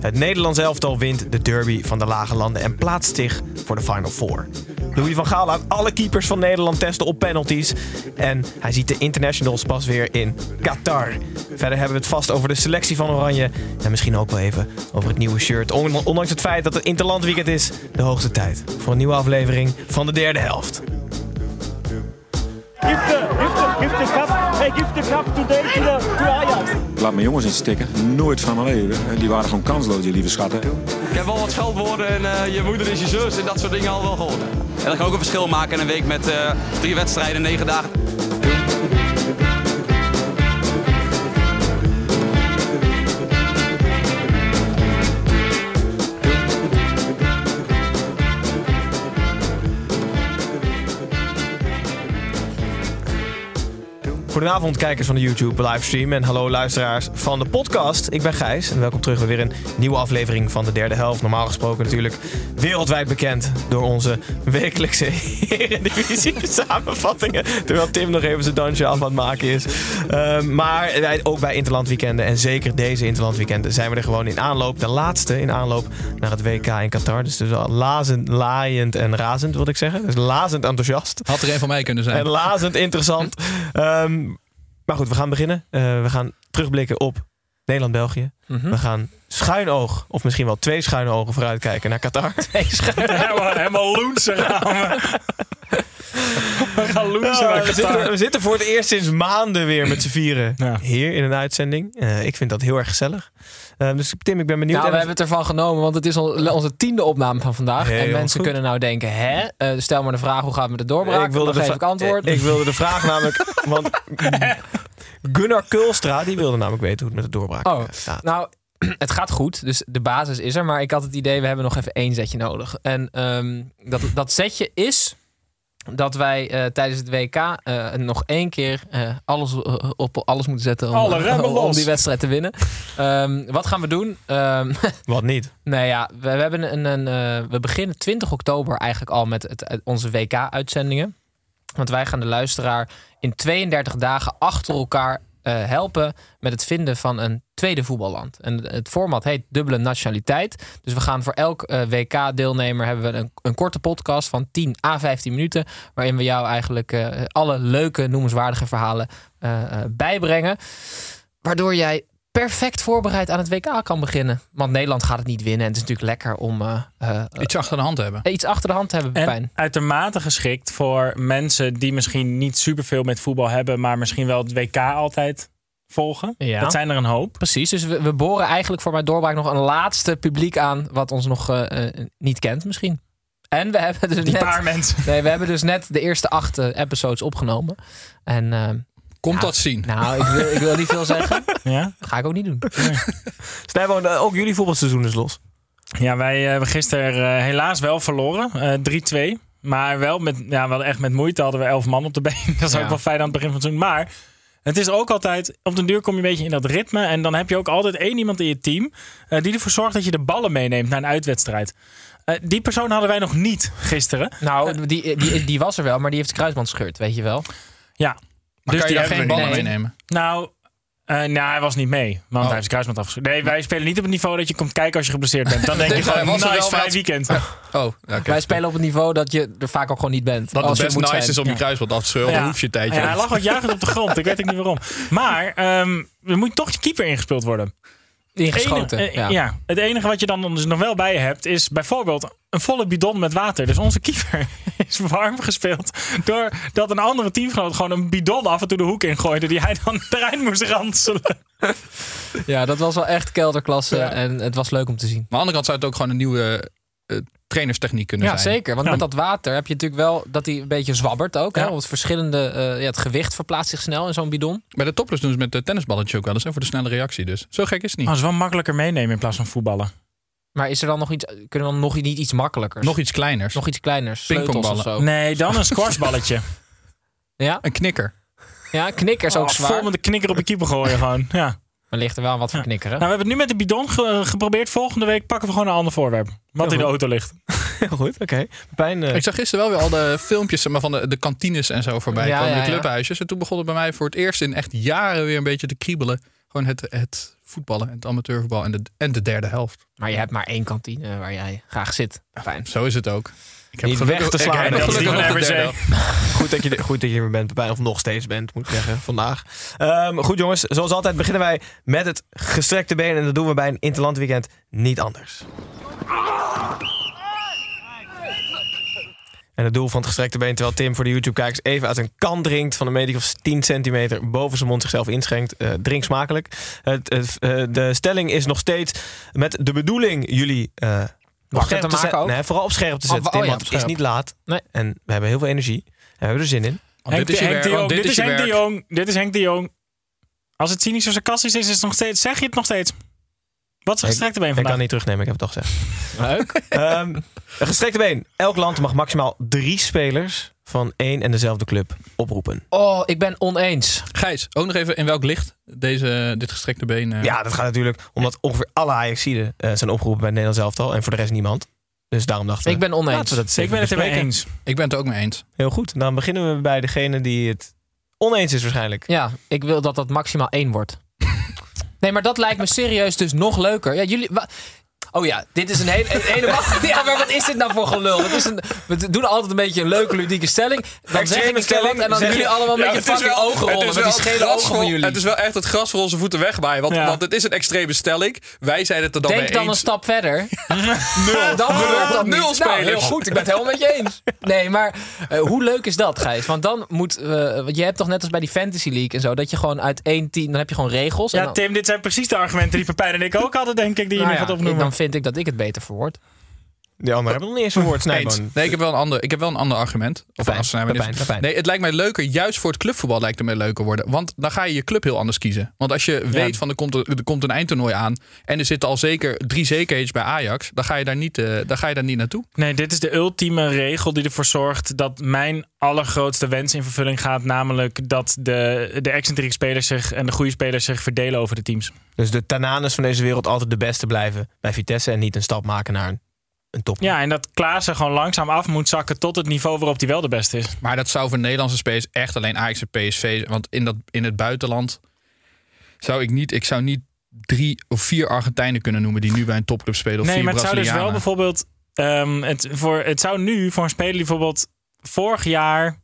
Het Nederlands elftal wint de derby van de Lage Landen en plaatst zich voor de Final Four. Louis van Gaal laat alle keepers van Nederland testen op penalties. En hij ziet de internationals pas weer in Qatar. Verder hebben we het vast over de selectie van Oranje. En misschien ook wel even over het nieuwe shirt. On- Ondanks het feit dat het Interlandweekend is, de hoogste tijd voor een nieuwe aflevering van de derde helft. The, give the, Hey, give the cup today to, the, to Ajax. Ik laat mijn jongens in stikken. Nooit van mijn leven. Die waren gewoon kansloos, die lieve schatten. Ik heb wel wat scheldwoorden en eh, je moeder is je zus en dat soort dingen al wel gehoord. En dat kan ook een verschil maken in een week met eh, drie wedstrijden, negen dagen. Goedenavond kijkers van de YouTube livestream en hallo luisteraars van de podcast. Ik ben Gijs en welkom terug bij weer een nieuwe aflevering van de derde helft. Normaal gesproken natuurlijk wereldwijd bekend door onze wekelijkse Eredivisie samenvattingen. Terwijl Tim nog even zijn dansje af aan het maken is. Ehm, maar wij, ook bij Interland Weekenden en zeker deze Interland Weekenden zijn we er gewoon in aanloop. De laatste in aanloop naar het WK in Qatar. Dus, dus al lazend, laaiend en razend wil ik zeggen. Dus lazend enthousiast. Had er een van mij kunnen zijn. En lazend interessant. Ehm, maar goed, we gaan beginnen. Eh, we gaan terugblikken op Nederland-België. Mhm. We gaan schuin oog, of misschien wel twee schuine ogen vooruitkijken naar Qatar. helemaal, helemaal loensen gaan Ja, naar we, zitten, we zitten voor het eerst sinds maanden weer met z'n vieren Ja. hier in een uitzending. Eh, ik vind dat heel erg gezellig. Eh, dus Tim, ik ben benieuwd. Nou, we En- hebben het ervan genomen, want het is al- onze tiende opname van vandaag. Heel en mensen goed. kunnen nou denken, hè? Eh, stel maar de vraag, hoe gaat het met de doorbraak? ik wilde, Dan de geef ik antwoord. ik wilde de vraag namelijk... Want Gunnar Kulstra, die wilde namelijk weten hoe het met de doorbraak Oh, gaat. nou, het gaat goed. Dus de basis is er. Maar ik had het idee, we hebben nog even één zetje nodig. En ehm, dat, dat zetje is dat wij eh, tijdens het WK eh, nog één keer eh, alles op alles moeten zetten om, Alle remmen om die wedstrijd te winnen. Ehm, wat gaan we doen? Ehm, Wat niet? Nee, ja, we, we hebben een, een, eh, we beginnen 20 oktober eigenlijk al met het, het- onze WK-uitzendingen. Want wij gaan de luisteraar in 32 dagen achter elkaar eh, helpen met het vinden van een tweede voetballand. En het format heet dubbele nationaliteit. Dus we gaan voor elk eh, WK-deelnemer hebben we een, een korte podcast van 10 à 15 minuten. Waarin we jou eigenlijk eh, alle leuke, noemenswaardige verhalen bijbrengen. Waardoor jij perfect voorbereid aan het WK kan beginnen. Want Nederland gaat het niet winnen. En het is natuurlijk lekker om eh, eh, Iets achter de hand hebben. iets achter de hand te hebben, Pepijn. En uitermate geschikt voor mensen die misschien niet superveel met voetbal hebben, maar misschien wel het WK altijd volgen. Ja. Dat zijn er een hoop. Precies, dus we, we boren eigenlijk voor mijn doorbraak nog een laatste publiek aan... wat ons nog eh, niet kent misschien. En we hebben dus Die net... paar mensen. Nee, we hebben dus net de eerste acht episodes opgenomen. En eh, Komt dat zien? nou, ik wil, ik wil niet veel zeggen. Ja? Dat ga ik ook niet doen. Eh, ook jullie voetbalseizoen is los. Ja, wij eh, hebben gisteren eh, helaas wel verloren. Eh 3-2. Maar wel met, ja, we hadden echt met moeite hadden we elf man op de been. Dat is Ja. ook wel fijn aan het begin van het seizoen. Maar het is ook altijd, op den duur kom je een beetje in dat ritme. En dan heb je ook altijd één iemand in je team eh, die ervoor zorgt dat je de ballen meeneemt naar een uitwedstrijd. Eh, die persoon hadden wij nog niet gisteren. Nou, die, die, die was er wel, maar die heeft zijn kruisband gescheurd, weet je wel. Ja. Maar Dus kan je die daar geen ballen meenemen? Nou, Eh, nou, hij was niet mee, want hij heeft zijn kruisband afgeschreven. Nee, wij spelen niet op het niveau dat je komt kijken als je geblesseerd bent. Dan denk je gewoon, was er nice, vrij weekend. Oh, oké. Wij spelen op het niveau dat je er vaak ook gewoon niet bent. Dat als het je best moet nice zijn. is om je kruisband af te scheuren. Dan hoef je een tijdje. Ja, hij lag wat juichend op de grond. Ik weet ook niet waarom. Maar ehm er moet toch je keeper ingespeeld worden. Ingeschoten. Enige- eh, ja. ja. Het enige wat je dan dus nog wel bij je hebt, is bijvoorbeeld een volle bidon met water. Dus onze keeper is warm gespeeld. Doordat een andere teamgenoot gewoon een bidon af en toe de hoek ingooide. Die hij dan eruit moest ranselen. ja, dat was wel echt kelderklasse. Ja. En het was leuk om te zien. Maar aan de andere kant zou het ook gewoon een nieuwe eh, trainerstechniek kunnen Ja, zijn. zeker. Want Ja. met dat water heb je natuurlijk wel dat hij een beetje zwabbert ook. Hè? Ja. Want het verschillende, eh, ja, het gewicht verplaatst zich snel in zo'n bidon. Bij de toppers doen ze met de tennisballetjes ook wel eens. hè, voor de snelle reactie dus. Zo gek is het niet. Dat is wel makkelijker meenemen in plaats van voetballen. Maar is er dan nog iets, kunnen we dan nog niet iets makkelijkers? Nog iets kleiners. nog iets kleiners? Pingpongballen. zo? Nee, dan een squashballetje. Ja? Een knikker. ja, knikkers ook Oh, zwaar. Vol met de knikker op je keeper gooien gewoon. Ja. Maar ligt er wel wat voor knikkeren. Nou, we hebben het nu met de bidon ge- geprobeerd. Volgende week pakken we gewoon een ander voorwerp. Wat in de goed. auto ligt. Heel goed, oké. Pijn. Ik zag gisteren wel weer al de filmpjes zeg maar, van de, de kantines en zo voorbij Ja, komen. ja, de ja. clubhuisjes. En toen begon het bij mij voor het eerst in echt jaren weer een beetje te kriebelen. Gewoon het, het voetballen, het amateurvoetbal en de, en de derde helft. Maar je hebt maar één kantine waar jij graag zit. Fijn. Zo is het ook. Ik Niet weg te slaan. Ik heb gelukkig de. Goed dat, je, goed dat je er weer bent, Pepijn. Of nog steeds bent, moet ik zeggen, vandaag. Ehm, goed jongens, zoals altijd beginnen wij met het gestrekte been. En dat doen we bij een interlandweekend niet anders. En het doel van het gestrekte been, terwijl Tim voor de YouTube-kijkers even uit een kan drinkt van een meter of 10 centimeter boven zijn mond zichzelf inschenkt. Eh, drink smakelijk. Het, het, eh, de stelling is nog steeds met de bedoeling jullie eh, Wakker scherp te maken ook? Nee, vooral op scherp te zetten, oh Tim, ja, want het is niet laat. Nee. En we hebben heel veel energie. En we hebben er zin in. Want Henk, dit is Henk werk. Jong, dit is Henk de. Jong. Dit is Henk de Jong. Als het cynisch of sarcastisch is, is het nog steeds, zeg je het nog steeds. Wat is een gestrekte been Ik vandaag? kan niet terugnemen, ik heb het toch gezegd. Leuk. Ehm, een gestrekte been. Elk land mag maximaal drie spelers van één en dezelfde club oproepen. Oh, ik ben oneens. Gijs, ook nog even in welk licht deze, dit gestrekte been... eh, Ja, dat gaat natuurlijk omdat ongeveer alle Ajaxiden eh zijn opgeroepen bij het Nederlands elftal. En voor de rest niemand. Dus daarom dachten we... Ik ben oneens. laten we dat eens Ik ben het ermee eens. Ik ben het ook mee eens. Heel goed. Dan beginnen we bij degene die het oneens is waarschijnlijk. Ja, ik wil dat dat maximaal één wordt. Nee, maar dat lijkt me serieus dus nog leuker. Ja, jullie... Oh ja, dit is een hele... Een hele ja, maar wat is dit nou voor gelul? Het is een, we doen altijd een beetje een leuke, ludieke stelling. Dan zeg ik een wat en dan doen jullie allemaal met je fucking ogen rollen. Met die schele ogen van jullie. Het is wel echt het gras voor onze voeten wegbaaien. Want, Ja. want het is een extreme stelling. Wij zijn het er dan Denk mee dan een stap verder. Nul. Dan gebeurt dat Nul niet. Nou, spelers. heel goed, ik ben het helemaal met je eens. Nee, maar eh, hoe leuk is dat, Gijs? Want dan moet... eh, want je hebt toch net als bij die Fantasy League en zo... dat je gewoon uit één team... dan heb je gewoon regels. en Ja, dan, Tim, dit zijn precies de argumenten die Pepijn en ik ook hadden, denk ik, die je nou nu ja, gaat opnoemen. Vind ik dat ik het beter verwoord. De anderen hebben nog niet eens een woord. Eens. Snijboon. Nee, ik heb wel een ander, ik heb wel een ander argument. Of Pepijn, is- Pepijn, Pepijn. Nee, het lijkt mij leuker. Juist voor het clubvoetbal lijkt het mij leuker worden. Want dan ga je je club heel anders kiezen. Want als je weet van er komt, er, er komt een eindtoernooi aan. en er zitten al zeker drie zekerheden bij Ajax. dan ga je daar niet, eh, dan ga je daar niet naartoe. Nee, dit is de ultieme regel die ervoor zorgt dat mijn allergrootste wens in vervulling gaat. Namelijk dat de, de excentrieke spelers zich en de goede spelers zich verdelen over de teams. Dus de Tananes van deze wereld altijd de beste blijven bij Vitesse. En niet een stap maken naar een, een top. Ja, en dat Klaassen gewoon langzaam af moet zakken tot het niveau waarop hij wel de beste is. Maar dat zou voor Nederlandse spelers echt alleen Ajax en PSV. Want in, dat, in het buitenland zou ik niet. Ik zou niet drie of vier Argentijnen kunnen noemen die nu bij een topclub spelen. Of nee, vier maar het zou dus wel bijvoorbeeld. ehm, het, voor, het zou nu voor een speler die bijvoorbeeld vorig jaar.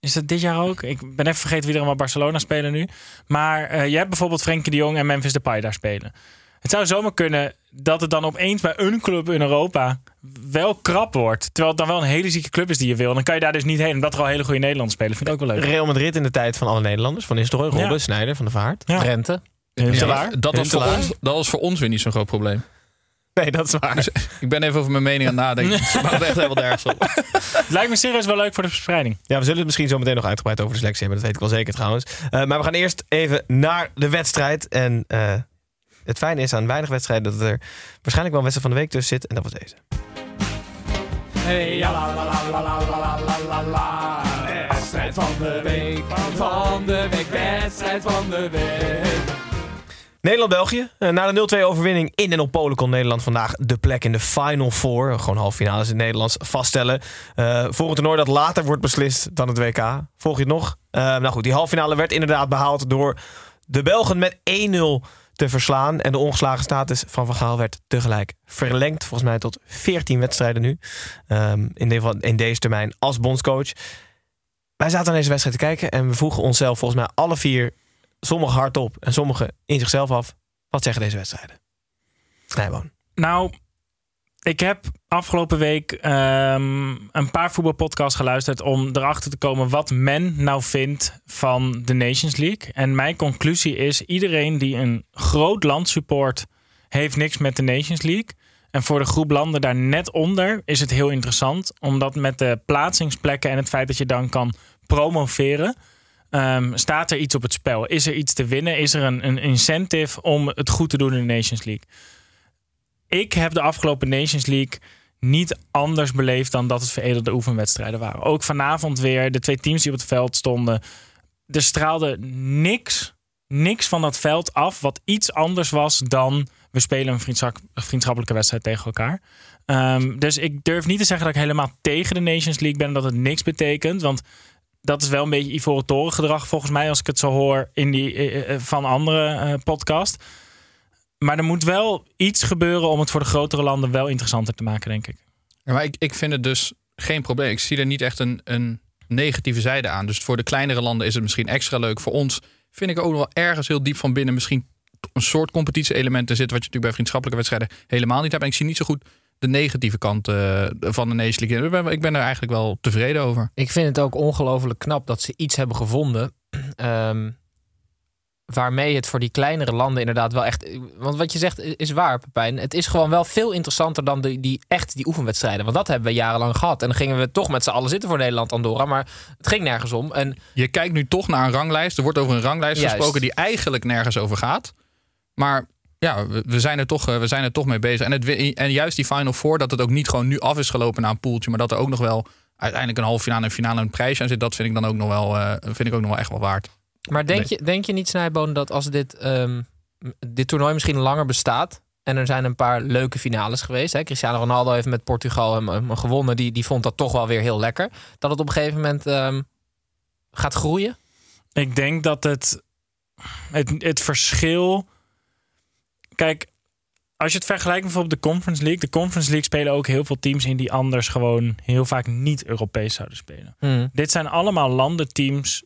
Is dat dit jaar ook? Ik ben even vergeten wie er allemaal Barcelona spelen nu. Maar eh, je hebt bijvoorbeeld Frenkie de Jong en Memphis Depay daar spelen. Het zou zomaar kunnen dat het dan opeens bij een club in Europa wel krap wordt. Terwijl het dan wel een hele zieke club is die je wil. Dan kan je daar dus niet heen. Omdat er al hele goede Nederlanders spelen. Vind ik ook wel leuk. Real Madrid in de tijd van alle Nederlanders. Van Nistelrooy, Robben, Ja. Snijder, Van de Vaart. Ja. Rente. Ja, dat, was voor ons, dat was voor ons weer niet zo'n groot probleem. Nee, dat is waar. Dus ik ben even over mijn mening aan het nadenken. Het slaat echt helemaal nergens op. Het lijkt me serieus wel leuk voor de verspreiding. Ja, we zullen het misschien zo meteen nog uitgebreid over de selectie hebben. Dat weet ik wel zeker trouwens. Eh, maar we gaan eerst even naar de wedstrijd. En eh, het fijne is aan weinig wedstrijden dat er waarschijnlijk wel een wedstrijd van de week tussen zit. En dat was deze. Hey, ja, wedstrijd van de week, van de wedstrijd van de week. Nederland-België. Eh, na de 0-2 overwinning in en op Polen kon Nederland vandaag de plek in de Final Four, gewoon halve finale, in het Nederlands, vaststellen. Uh, voor een toernooi dat later wordt beslist dan het WK. Volg je het nog? Eh, nou goed, die halve finale werd inderdaad behaald door de Belgen met 1-0 te verslaan. En de ongeslagen status van Van Gaal werd tegelijk verlengd. Volgens mij tot 14 wedstrijden nu. Ehm, in, in deze termijn als bondscoach. Wij zaten naar deze wedstrijd te kijken en we vroegen onszelf volgens mij alle vier, sommige hardop en sommige in zichzelf af. Wat zeggen deze wedstrijden? Snijboon. Nou, ik heb afgelopen week ehm, een paar voetbalpodcasts geluisterd om erachter te komen wat men nou vindt van de Nations League. En mijn conclusie is: iedereen die een groot land support, heeft niks met de Nations League. En voor de groep landen daar net onder is het heel interessant, omdat met de plaatsingsplekken en het feit dat je dan kan promoveren. ehm, staat er iets op het spel? Is er iets te winnen? Is er een, een incentive om het goed te doen in de Nations League? Ik heb de afgelopen Nations League niet anders beleefd dan dat het veredelde oefenwedstrijden waren. Ook vanavond weer, de twee teams die op het veld stonden. Er straalde niks, niks van dat veld af wat iets anders was dan we spelen een vriendschap- vriendschappelijke wedstrijd tegen elkaar. Ehm, dus ik durf niet te zeggen dat ik helemaal tegen de Nations League ben, dat het niks betekent. Want dat is wel een beetje Ivoren Toren gedrag volgens mij, als ik het zo hoor in die, eh, eh, van andere eh, podcast. Maar er moet wel iets gebeuren om het voor de grotere landen wel interessanter te maken, denk ik. Ja, maar ik, ik vind het dus geen probleem. Ik zie er niet echt een, een negatieve zijde aan. Dus voor de kleinere landen is het misschien extra leuk. Voor ons vind ik ook nog wel ergens heel diep van binnen misschien een soort competitie-element zitten. Wat je natuurlijk bij vriendschappelijke wedstrijden helemaal niet hebt. En ik zie niet zo goed de negatieve kant eh, van de Nations League. Ik ben, ik ben er eigenlijk wel tevreden over. Ik vind het ook ongelooflijk knap dat ze iets hebben gevonden. ehm, waarmee het voor die kleinere landen inderdaad wel echt. Want wat je zegt is waar, Pepijn. Het is gewoon wel veel interessanter dan die, die echt die oefenwedstrijden. Want dat hebben we jarenlang gehad. En dan gingen we toch met z'n allen zitten voor Nederland Andorra. Maar het ging nergens om. En Je kijkt nu toch naar een ranglijst. Er wordt over een ranglijst Juist. gesproken die eigenlijk nergens over gaat. Maar ja, we, zijn, er toch, eh, we zijn er toch mee bezig. En, het, en juist die Final Four, dat het ook niet gewoon nu af is gelopen na een poeltje. Maar dat er ook nog wel uiteindelijk een halve finale en finale een prijsje aan zit. Dat vind ik dan ook nog wel, eh, vind ik ook nog wel echt wel waard. Maar denk, je, denk je niet, Snijboon, dat als dit, ehm, dit toernooi misschien langer bestaat... en er zijn een paar leuke finales geweest... Hè? Cristiano Ronaldo heeft met Portugal hem, hem gewonnen... Die, die vond dat toch wel weer heel lekker... dat het op een gegeven moment ehm, gaat groeien? Ik denk dat het, het, het verschil. Kijk, als je het vergelijkt met bijvoorbeeld de Conference League. De Conference League spelen ook heel veel teams in die anders gewoon heel vaak niet Europees zouden spelen. Hmm. Dit zijn allemaal landenteams.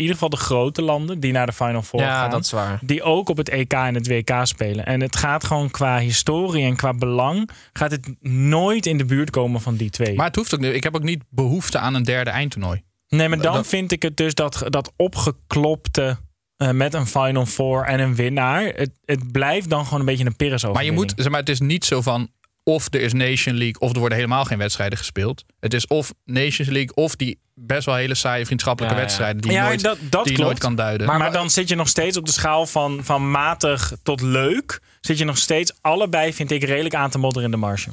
In ieder geval de grote landen die naar de Final Four Ja, gaan. dat is waar. Die ook op het EK en het WK spelen. En het gaat gewoon qua historie en qua belang. gaat het nooit in de buurt komen van die twee. Maar het hoeft ook niet. Ik heb ook niet behoefte aan een derde eindtoernooi. Nee, maar dan Dat- vind ik het dus dat, dat opgeklopte eh, met een Final Four en een winnaar. Het, het blijft dan gewoon een beetje een Pires Maar je moet, zeg maar, het is niet zo van of er is Nation League of er worden helemaal geen wedstrijden gespeeld. Het is of Nations League of die best wel hele saaie vriendschappelijke Ja, wedstrijden die Ja, nooit, dat- dat die je nooit kan duiden. Maar, dan zit je nog steeds op de schaal van, van matig tot leuk. Zit je nog steeds allebei, vind ik, redelijk aan te modderen in de marge.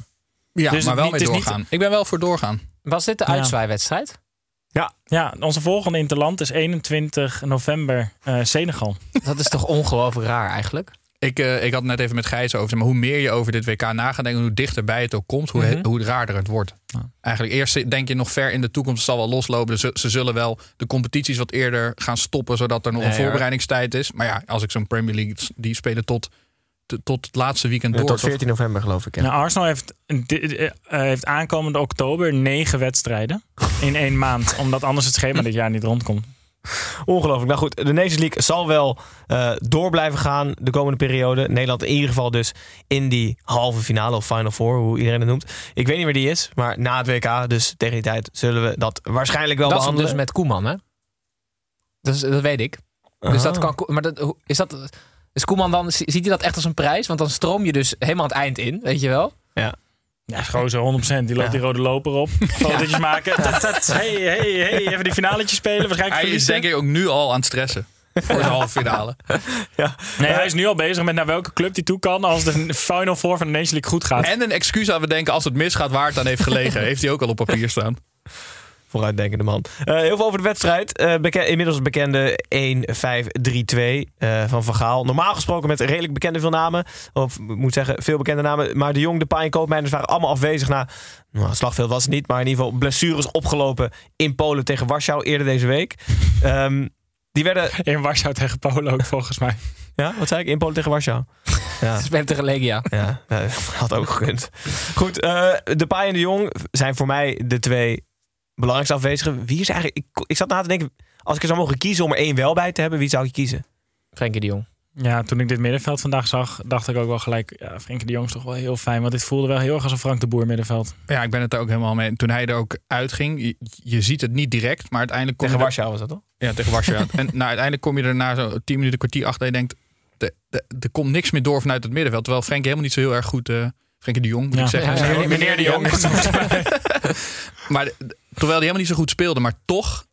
ja, dus maar wel niet- mee niet- doorgaan. Ik ben wel voor doorgaan. Was dit de Ja. uitzwaaiwedstrijd? Ja, ja onze volgende interland is 21 november eh, Senegal. Dat is toch ongelooflijk raar eigenlijk? Ik, eh, ik had het net even met Gijs over. zeg Maar hoe meer je over dit WK na gaat denken, hoe dichterbij het ook komt, hoe, Mhm. hoe raarder het wordt. Eigenlijk eerst denk je nog ver in de toekomst, het zal wel loslopen. Ze, ze zullen wel de competities wat eerder gaan stoppen, zodat er nog Nee, een voorbereidingstijd is. Maar ja, als ik zo'n Premier League, die spelen tot, t- tot het laatste weekend Ja, door. tot toch? 14 november geloof ik. Ja. Nou, Arsenal heeft, eh, eh, heeft aankomende oktober negen wedstrijden in één maand. Omdat anders het schema dit jaar niet rondkomt. Ongelooflijk. Nou goed, de Nations League zal wel eh, door blijven gaan de komende periode. Nederland in ieder geval dus in die halve finale of Final Four, hoe iedereen het noemt. Ik weet niet waar die is, maar na het WK, dus tegen die tijd, zullen we dat waarschijnlijk wel dat is behandelen. dus met Koeman, hè? Dus, dat weet ik. Dus dat Ah. kan, maar dat, is dat, is Koeman dan, zie- ziet hij dat echt als een prijs? Want dan stroom je dus helemaal aan het eind in, weet je wel? Ja. Ja, gozer, 100%. Die loopt Ja. die rode loper op. Fotootjes maken. Tat, tat. Hey, hey, hey. Even die finaletje spelen. Waarschijnlijk Hij is denk ik ook nu al aan het stressen. Voor de halve finale. Nee, hij is nu al bezig met naar welke club hij toe kan als de Final Four van de Nations League goed gaat. En een excuus aan we denken als het misgaat waar het aan heeft gelegen. Heeft hij ook al op papier staan. Vooruitdenkende man. Eh, heel veel over de wedstrijd. Eh, beke- inmiddels bekende 1-5-3-2 eh, van Van Gaal. Normaal gesproken met redelijk bekende veel namen. Of ik moet zeggen, veel bekende namen. Maar de Jong, de Paaien en Koopmeiners waren allemaal afwezig. Na, nou, slagveld was het niet. Maar in ieder geval blessures opgelopen in Polen tegen Warschau eerder deze week. Ehm, Die werden... In Warschau tegen Polen ook volgens mij. Ja, wat zei ik? In Polen tegen Warschau. Ja. Spelen tegen Legia. Ja, dat had ook gekund. Goed, eh de Pai en de Jong zijn voor mij de twee belangrijkste afwezigen. Wie is eigenlijk... Ik, ik zat na te denken, als ik er zou mogen kiezen om er één wel bij te hebben, wie zou je kiezen? Frenkie de Jong. Ja, toen ik dit middenveld vandaag zag, dacht ik ook wel gelijk... Ja, Frenkie de Jong is toch wel heel fijn. Want dit voelde wel heel erg als een Frank de Boer middenveld. Ja, ik ben het er ook helemaal mee. Toen hij er ook uitging, je, je ziet het niet direct, maar uiteindelijk kom Tegen je er- Warschau was dat toch? Ja, tegen Warschau. en nou, uiteindelijk kom je er na zo'n 10 minuten, kwartier achter en je denkt, de- de- er komt niks meer door vanuit het middenveld. Terwijl Frenkie helemaal niet zo heel erg goed, eh Frenkie de Jong moet Ja. ik zeggen. Ja, ja, ja, meneer de Jong. maar terwijl hij helemaal niet zo goed speelde, maar toch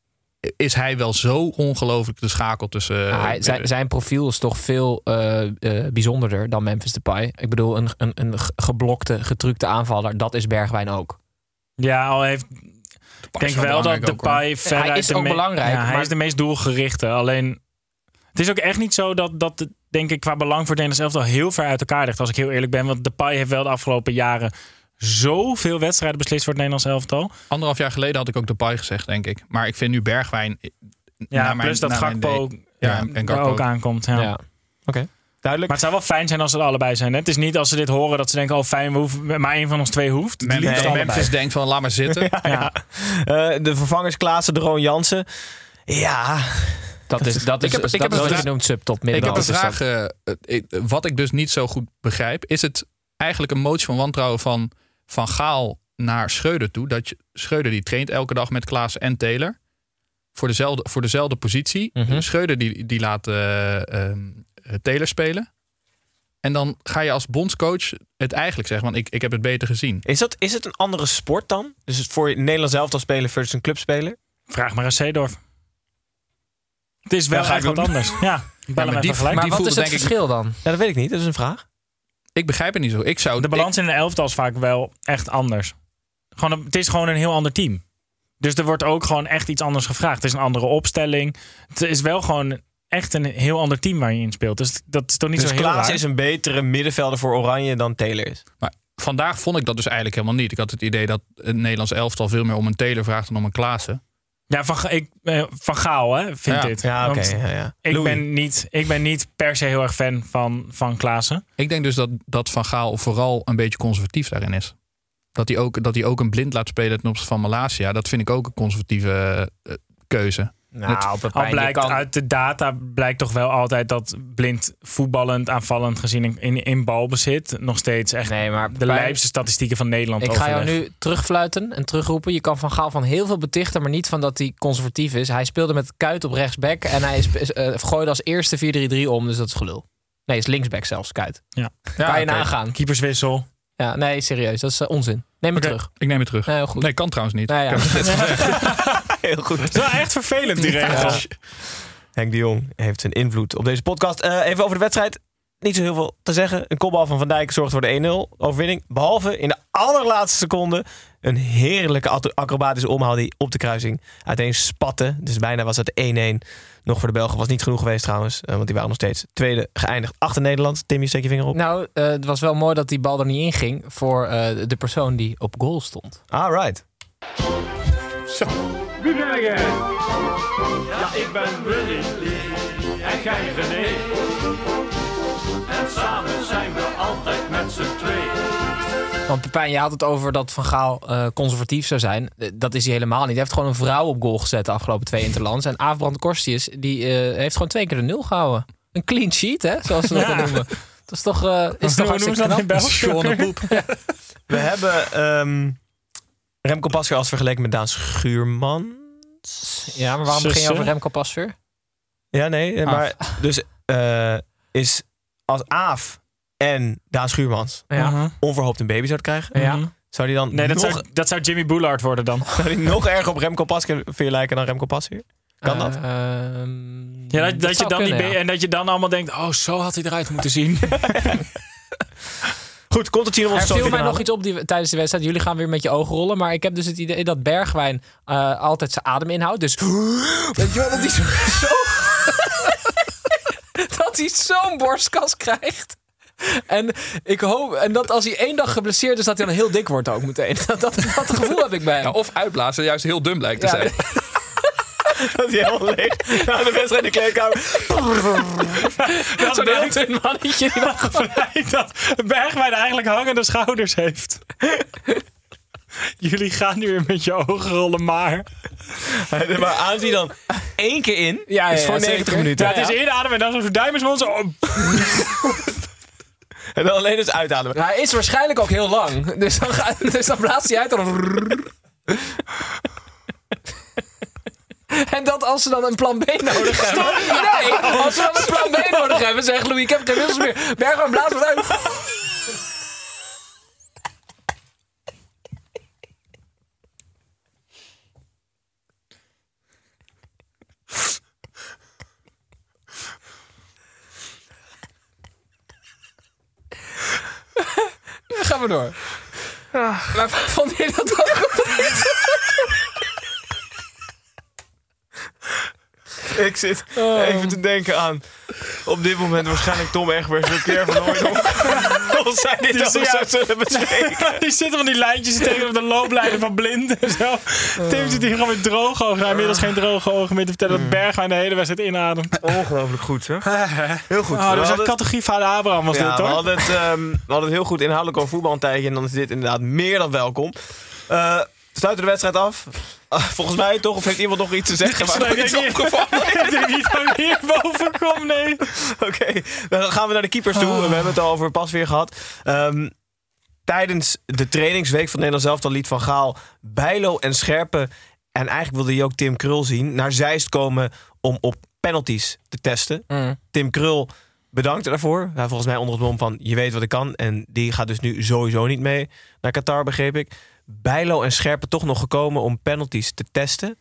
is hij wel zo ongelooflijk de schakel tussen... Ja, hij- zijn, zijn profiel is toch veel eh, eh, bijzonderder dan Memphis Depay. Ik bedoel, een, een, een ge- geblokte, getrukte aanvaller, dat is Bergwijn ook. Ja, al heeft... Ik denk wel dat ook, Depay verder... Hij is ook belangrijk, Ja, hij maar- is de meest doelgerichte. Alleen, het is ook echt niet zo dat, dat het, denk ik, qua belang voor het Nederlands elftal heel ver uit elkaar ligt. Als ik heel eerlijk ben. Want Depay heeft wel de afgelopen jaren zoveel wedstrijden beslist voor het Nederlands elftal. Anderhalf jaar geleden had ik ook de paai gezegd, denk ik. Maar ik vind nu Bergwijn... Ja, naar mijn- plus dat Gakpo Ja, en er Gakpo ook aankomt. Ja. Ja. Oké, duidelijk. Maar het zou wel fijn zijn als ze er allebei zijn. Hè? Het is niet als ze dit horen dat ze denken, oh fijn, we hoeven, maar één van ons twee hoeft. Liefst nee, allebei. Memphis denkt van, laat maar zitten. Ja. Eh, de vervangers Klaassen, Droon Jansen. Ja, Dat is, dat is, Ik heb- dat ik heb is een vraag- noemt subtop Ik heb een vraag. eh, eh, ik- wat ik dus niet zo goed begrijp. Is het eigenlijk een motie van wantrouwen van Van Gaal naar Schreuder toe? Dat je, Schreuder die traint elke dag met Klaassen en Taylor. Voor dezelfde, voor dezelfde positie. Mhm. Schreuder die, die laat eh, Taylor spelen. En dan ga je als bondscoach het eigenlijk zeggen. Want ik, ik heb het beter gezien. is, dat, is het een andere sport dan? Dus het voor Nederlands elftal spelen versus een clubspeler? Vraag maar aan Seedorf. Het is wel Ja, wat anders. Ja, maar die-. Maar wat is het ik- verschil dan? Ja, dat weet ik niet. Dat is een vraag. Ik begrijp het niet zo. Ik zou De balans in een elftal is vaak wel echt anders. Gewoon een- het is gewoon een heel ander team. Dus er wordt ook gewoon echt iets anders gevraagd. Het is een andere opstelling. Het is wel gewoon echt een heel ander team waar je in speelt. Dus dat is toch niet Dus zo heel raar. is een betere middenvelder voor Oranje dan Taylor is. Maar vandaag vond ik dat dus eigenlijk helemaal niet. Ik had het idee dat het Nederlands elftal veel meer om een Taylor vraagt dan om een Klaassen. Ja, van, Ga- ik, eh, van Gaal hè, vind Ja. dit. Ja, oké. Ja, ja. ik, Louis. ben niet, ik ben niet per se heel erg fan van, van Klaassen. Ik denk dus dat, dat Van Gaal vooral een beetje conservatief daarin is. Dat hij ook, dat hij ook een blind laat spelen ten opzichte van Malasia. Dat vind ik ook een conservatieve eh, keuze. Nou, Al blijkt kan- uit de data blijkt toch wel altijd dat blind voetballend, aanvallend gezien in, in, in balbezit nog steeds echt Nee, maar de lijpste statistieken van Nederland Ik ga jou nu terugfluiten en terugroepen. Je kan Van Gaal van heel veel betichten, maar niet van dat hij conservatief is. Hij speelde met Kuit op rechtsback en hij is, eh, gooide als eerste 4-3-3 om, dus dat is gelul. Nee, is linksback zelfs, Kuit. Ja. kan je nagaan. Keeperswissel. Ja, nee, serieus, dat is eh, onzin. Neem het terug. Ik neem het terug. Nee, heel goed. Nee, kan trouwens niet. Nou ja. Heel goed. Het is wel echt vervelend die regel. Henk de Jong heeft zijn invloed op deze podcast. Eh, even over de wedstrijd. Niet zo heel veel te zeggen. Een kopbal van Van Dijk zorgt voor de 1-0 overwinning. Behalve in de allerlaatste seconde een heerlijke acro- acrobatische omhaal die op de kruising uiteen spatte. Dus bijna was het 1-1. Nog voor de Belgen was niet genoeg geweest trouwens. eh, want die waren nog steeds tweede geëindigd achter Nederland. Timmy, steek je vinger op. Nou, eh, het was wel mooi dat die bal er niet in ging voor eh, de persoon die op goal stond. All right. Wie ben jij? Ja, ik ben Willy. En jij René. En samen Want Pepijn, je had het over dat Van Gaal eh, conservatief zou zijn. Eh, dat is hij helemaal niet. Hij heeft gewoon een vrouw op goal gezet de afgelopen twee interlands. En Aafbrand Korstius, die eh, heeft gewoon twee keer de nul gehouden. Een clean sheet, hè, zoals ze dat Ja. dan noemen. Dat is toch, eh is toch hartstikke dat in knap. België? We hebben ehm, Remco Pasveer als vergeleken met Daan Schuurman. Ja, maar waarom begin je Zussen? over Remco Pasveer? Ja, nee. Maar dus eh, is als Aaf en Daan Schuurmans Ja. Mhm. onverhoopt een baby zouden krijgen, Ja. Zou die dan Nee, dat nog, zou, dat zou Jimmy Boulard worden dan. zou die nog erger op Remco Pasveer lijken dan Remco Pasveer? Kan dat? Eh, ehm, Ja, dat, dat, je zou dan die kunnen, ja. En dat je dan allemaal denkt, oh, zo had hij eruit moeten zien. Goed, komt het zien of Er viel mij nog iets op die, tijdens de wedstrijd. Jullie gaan weer met je ogen rollen. Maar ik heb dus het idee dat Bergwijn eh, altijd zijn adem inhoudt. Dus weet je wel, dat hij zo... dat hij zo'n borstkas krijgt. En ik hoop... En dat als hij één dag geblesseerd is, dat hij dan heel dik wordt ook meteen. Dat, dat, dat gevoel heb ik bij hem. Ja, of uitblazen juist heel dum blijkt te Ja. zijn. dat hij helemaal leeg. Na de wedstrijd in de kleedkamer. Dat Zo'n heel dun mannetje. die blijkt dat Bergwijn eigenlijk hangende schouders heeft. Jullie gaan nu weer met je ogen rollen, maar... maar hij dan één keer in. Ja, is voor ja, 90 zeker. minuten. Ja, het is inademen en dan zo'n duim. Zo, oh, En dan alleen dus uitademen. Hij is waarschijnlijk ook heel lang. Dus dan, gaat, dus dan blaast hij uit. Dan... En dat als ze dan een plan B nodig hebben. Nee, als ze dan een plan B nodig hebben, zegt Louis, ik heb geen wissels meer. Bergman blaast wat uit. Gaan we door. Maar vond je dat ook goed? Ik zit even te denken aan. Op dit moment waarschijnlijk Tom Egbers en Pierre van Hooydonk. Of zij dit ook ja. zo zullen bespreken. Die zitten van die lijntjes tegen op de looplijnen van blind en zo. Tim zit hier gewoon met droge ogen. Inmiddels geen droge ogen meer te vertellen dat Bergwijn de hele wedstrijd inademt. Ongelooflijk goed, hè? Heel goed. Oh, dat was echt hadden- categorie vader Abraham was ja, dit, we hoor. hadden, het, ehm, we hadden het heel goed inhoudelijk over voetbal een tijdje. En dan is dit inderdaad meer dan welkom. Eh sluiten de wedstrijd af. Ah, volgens mij toch? Of heeft iemand nog iets te zeggen? waar Ik nog iets opgevallen Ik denk niet dat ik hier boven kom, nee. Oké, dan gaan we naar de keepers toe. We hebben het al over pas weer gehad. Ehm, tijdens de trainingsweek van Nederland zelf, dan liet Van Gaal Bijlo en Scherpen... en eigenlijk wilde je ook Tim Krul zien... naar Zeist komen om op penalties te testen. Mm. Tim Krul bedankte daarvoor. Volgens mij onder het mom van je weet wat ik kan. En die gaat dus nu sowieso niet mee naar Qatar, begreep ik. Bijlo en Scherpen toch nog gekomen om penalties te testen.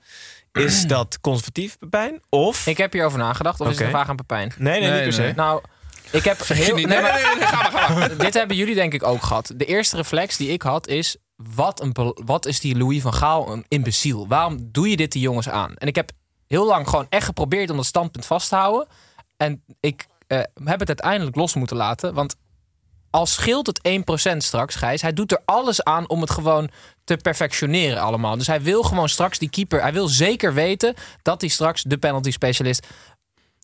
Is dat conservatief, Pepijn? Of... Ik heb hierover nagedacht. Of is het een vraag aan Pepijn? Nee, nee, niet per se. nee. Nou, ik heb heel... Nee, Nee, maar- nee, nee, ga maar, ga maar. Dit hebben jullie denk ik ook gehad. De eerste reflex die ik had is... Wat, een, wat is die Louis van Gaal een imbeciel? Waarom doe je dit die jongens aan? En ik heb heel lang gewoon echt geprobeerd om dat standpunt vast te houden. En ik eh, heb het uiteindelijk los moeten laten. Want al scheelt het 1% straks, Gijs... hij doet er alles aan om het gewoon te perfectioneren allemaal. Dus hij wil gewoon straks die keeper... hij wil zeker weten dat hij straks de penalty specialist...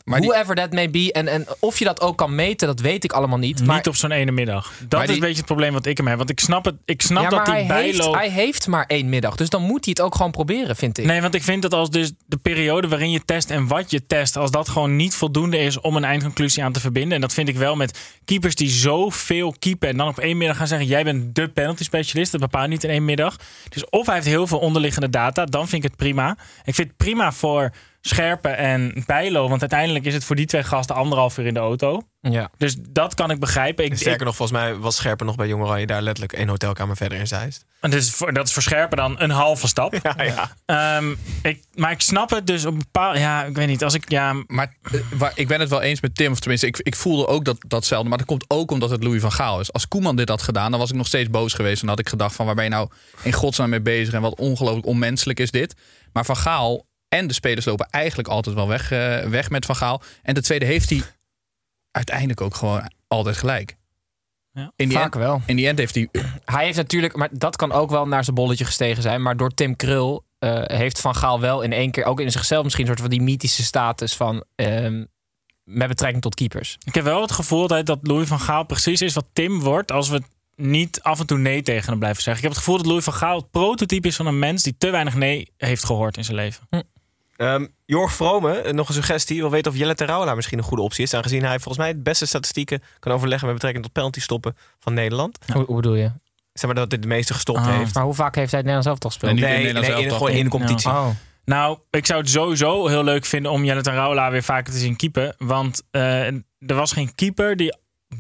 Maar die- Whoever that may be. En, en of je dat ook kan meten, dat weet ik allemaal niet. Maar Niet op zo'n ene middag. Dat is een beetje het probleem wat ik hem heb. Want ik snap, het, ik snap ja, dat hij, heeft, bijlo... hij heeft maar één middag. Dus dan moet hij het ook gewoon proberen, vind ik. Nee, want ik vind dat als dus de periode waarin je test en wat je test, als dat gewoon niet voldoende is om een eindconclusie aan te verbinden. En dat vind ik wel met keepers die zoveel keepen en dan op één middag gaan zeggen: jij bent de penalty specialist. Dat bepaalt niet in één middag. Dus of hij heeft heel veel onderliggende data, dan vind ik het prima. Ik vind het prima voor Scherpen en Bijlo, want uiteindelijk is het voor die twee gasten anderhalf uur in de auto. Ja. Dus dat kan ik begrijpen. Ik, Sterker ik- nog, volgens mij was Scherpen nog bij Jong Oranje daar letterlijk één hotelkamer verder in Zeist. en dat, is voor, dat is voor Scherpen dan een halve stap. Ja, ja. Ehm, ik, maar ik snap het dus op bepaal. Ja, ik weet niet. Als ik ja, Maar eh, waar, ik ben het wel eens met Tim, of tenminste, ik, ik voelde ook dat, datzelfde. Maar dat komt ook omdat het Louis van Gaal is. Als Koeman dit had gedaan, dan was ik nog steeds boos geweest. En dan had ik gedacht van, waar ben je nou in godsnaam mee bezig? En wat ongelooflijk onmenselijk is dit. Maar Van Gaal en de spelers lopen eigenlijk altijd wel weg, eh, weg met Van Gaal. En de tweede heeft hij uiteindelijk ook gewoon altijd gelijk. Ja, in die vaak end, wel. In die end heeft hij... Hij heeft natuurlijk, maar dat kan ook wel naar zijn bolletje gestegen zijn. Maar door Tim Krul eh, heeft Van Gaal wel in één keer, ook in zichzelf misschien, een soort van die mythische status van. ehm, met betrekking tot keepers. Ik heb wel het gevoel dat, dat Louis van Gaal precies is wat Tim wordt als we niet af en toe nee tegen hem blijven zeggen. Ik heb het gevoel dat Louis van Gaal het prototype is van een mens die te weinig nee heeft gehoord in zijn leven. Ehm, Jorg Vrome, eh, nog een suggestie. Wil weten of Jelle Terouwelaar misschien een goede optie is. Aangezien hij volgens mij het beste statistieken kan overleggen met betrekking tot penalty stoppen van Nederland. Hoe, hoe bedoel je? Zeg maar dat hij de meeste gestopt Ah. heeft. Maar hoe vaak heeft hij het Nederlands elftal gespeeld? Nee, Nee, in nee, Nederland in, zelf gewoon toch? in de competitie. Oh. Nou, ik zou het sowieso heel leuk vinden om Jelle Raula weer vaker te zien keepen. Want eh, er was geen keeper die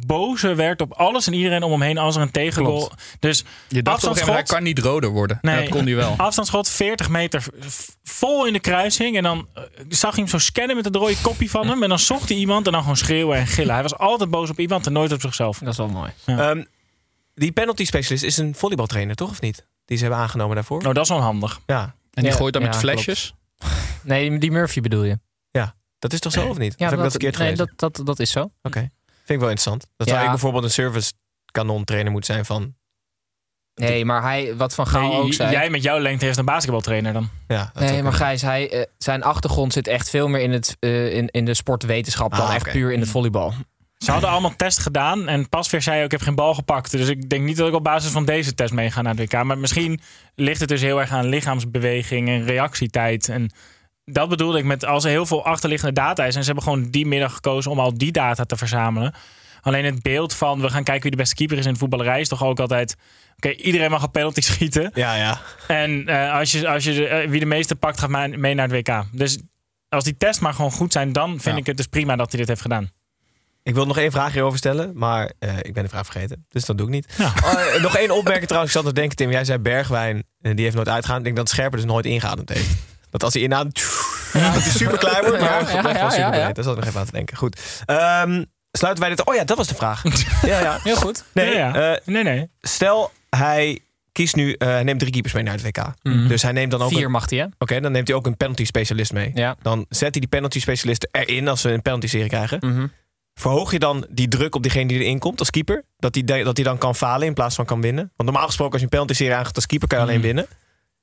bozer werd op alles en iedereen om hem heen als er een tegengoal. Klopt. Dus Je dacht op een hij afstandsschot, kan niet roder worden. Nee. Dat kon hij wel. afstandsschot 40 meter vol in de kruising. En dan eh, zag hij hem zo scannen met het rode kopje van hem. En dan zocht hij iemand en dan gewoon schreeuwen en gillen. Hij was altijd boos op iemand en nooit op zichzelf. Dat is wel mooi. Ehm, die penalty specialist is een volleybaltrainer, toch of niet? Die ze hebben aangenomen daarvoor. Nou, dat is wel handig. Ja, En die Ja, gooit dan met ja, flesjes. Nee, die Murphy bedoel je? dat is toch zo of niet? Ja, of heb ik dat verkeerd nee, gelezen? dat, dat, dat is zo. Oké, ik wel interessant. Dat Ja. zou ik bijvoorbeeld een service kanon trainer moeten zijn van Nee, maar hij, wat Van Gaal Nee, ook zei... Jij met jouw lengte is een basketbaltrainer dan. Ja, Nee, maar Gijs, hij, eh, zijn achtergrond zit echt veel meer in, het, eh, in, in de sportwetenschap dan Ah, echt puur in het volleybal. Ze hadden allemaal tests gedaan en Pasveer zei ook, ik heb geen bal gepakt. Dus ik denk niet dat ik op basis van deze test meega naar het WK. Maar misschien ligt het dus heel erg aan lichaamsbeweging en reactietijd. En dat bedoelde ik met als er heel veel achterliggende data is. En ze hebben gewoon die middag gekozen om al die data te verzamelen. Alleen het beeld van we gaan kijken wie de beste keeper is in de voetballerij is toch ook altijd... Oké, iedereen mag een penalty schieten. Ja, ja. En eh, als je, als je de- eh, wie de meeste pakt, gaat mee mee naar het WK. Dus als die tests maar gewoon goed zijn, dan vind Ja. ik het dus prima dat hij dit heeft gedaan. Ik wil nog één vraag hierover stellen, maar eh, ik ben de vraag vergeten. Dus dat doe ik niet. Ja. Eh, nog één opmerking trouwens. Ik zat te denken, Tim. Jij zei Bergwijn, die heeft nooit uitgegaan. Ik denk dat Scherper dus nooit ingeademd heeft. Dat als hij inademt, dat hij super klein wordt. Maar Ja, ja, ja, ja, ja, ja, super breed. Daar zat ik nog even aan te denken. Goed. Ehm, sluiten wij dit... Oh ja, dat was de vraag. ja, ja. Heel goed. Nee, eh, Nee, nee. stel hij kiest nu... eh, hij neemt drie keepers mee naar het WK. Mhm. Dus hij neemt dan ook... Vier een- mag hij, hè? Oké, dan neemt hij ook een penalty specialist mee. Ja. Dan zet hij die penalty specialist erin als we een penalty serie krijgen. Mhm. Verhoog je dan die druk op diegene die erin komt als keeper? Dat hij dat hij dan kan falen in plaats van kan winnen? Want normaal gesproken als je een penalty serie aangaat als keeper kan je alleen Mhm. winnen.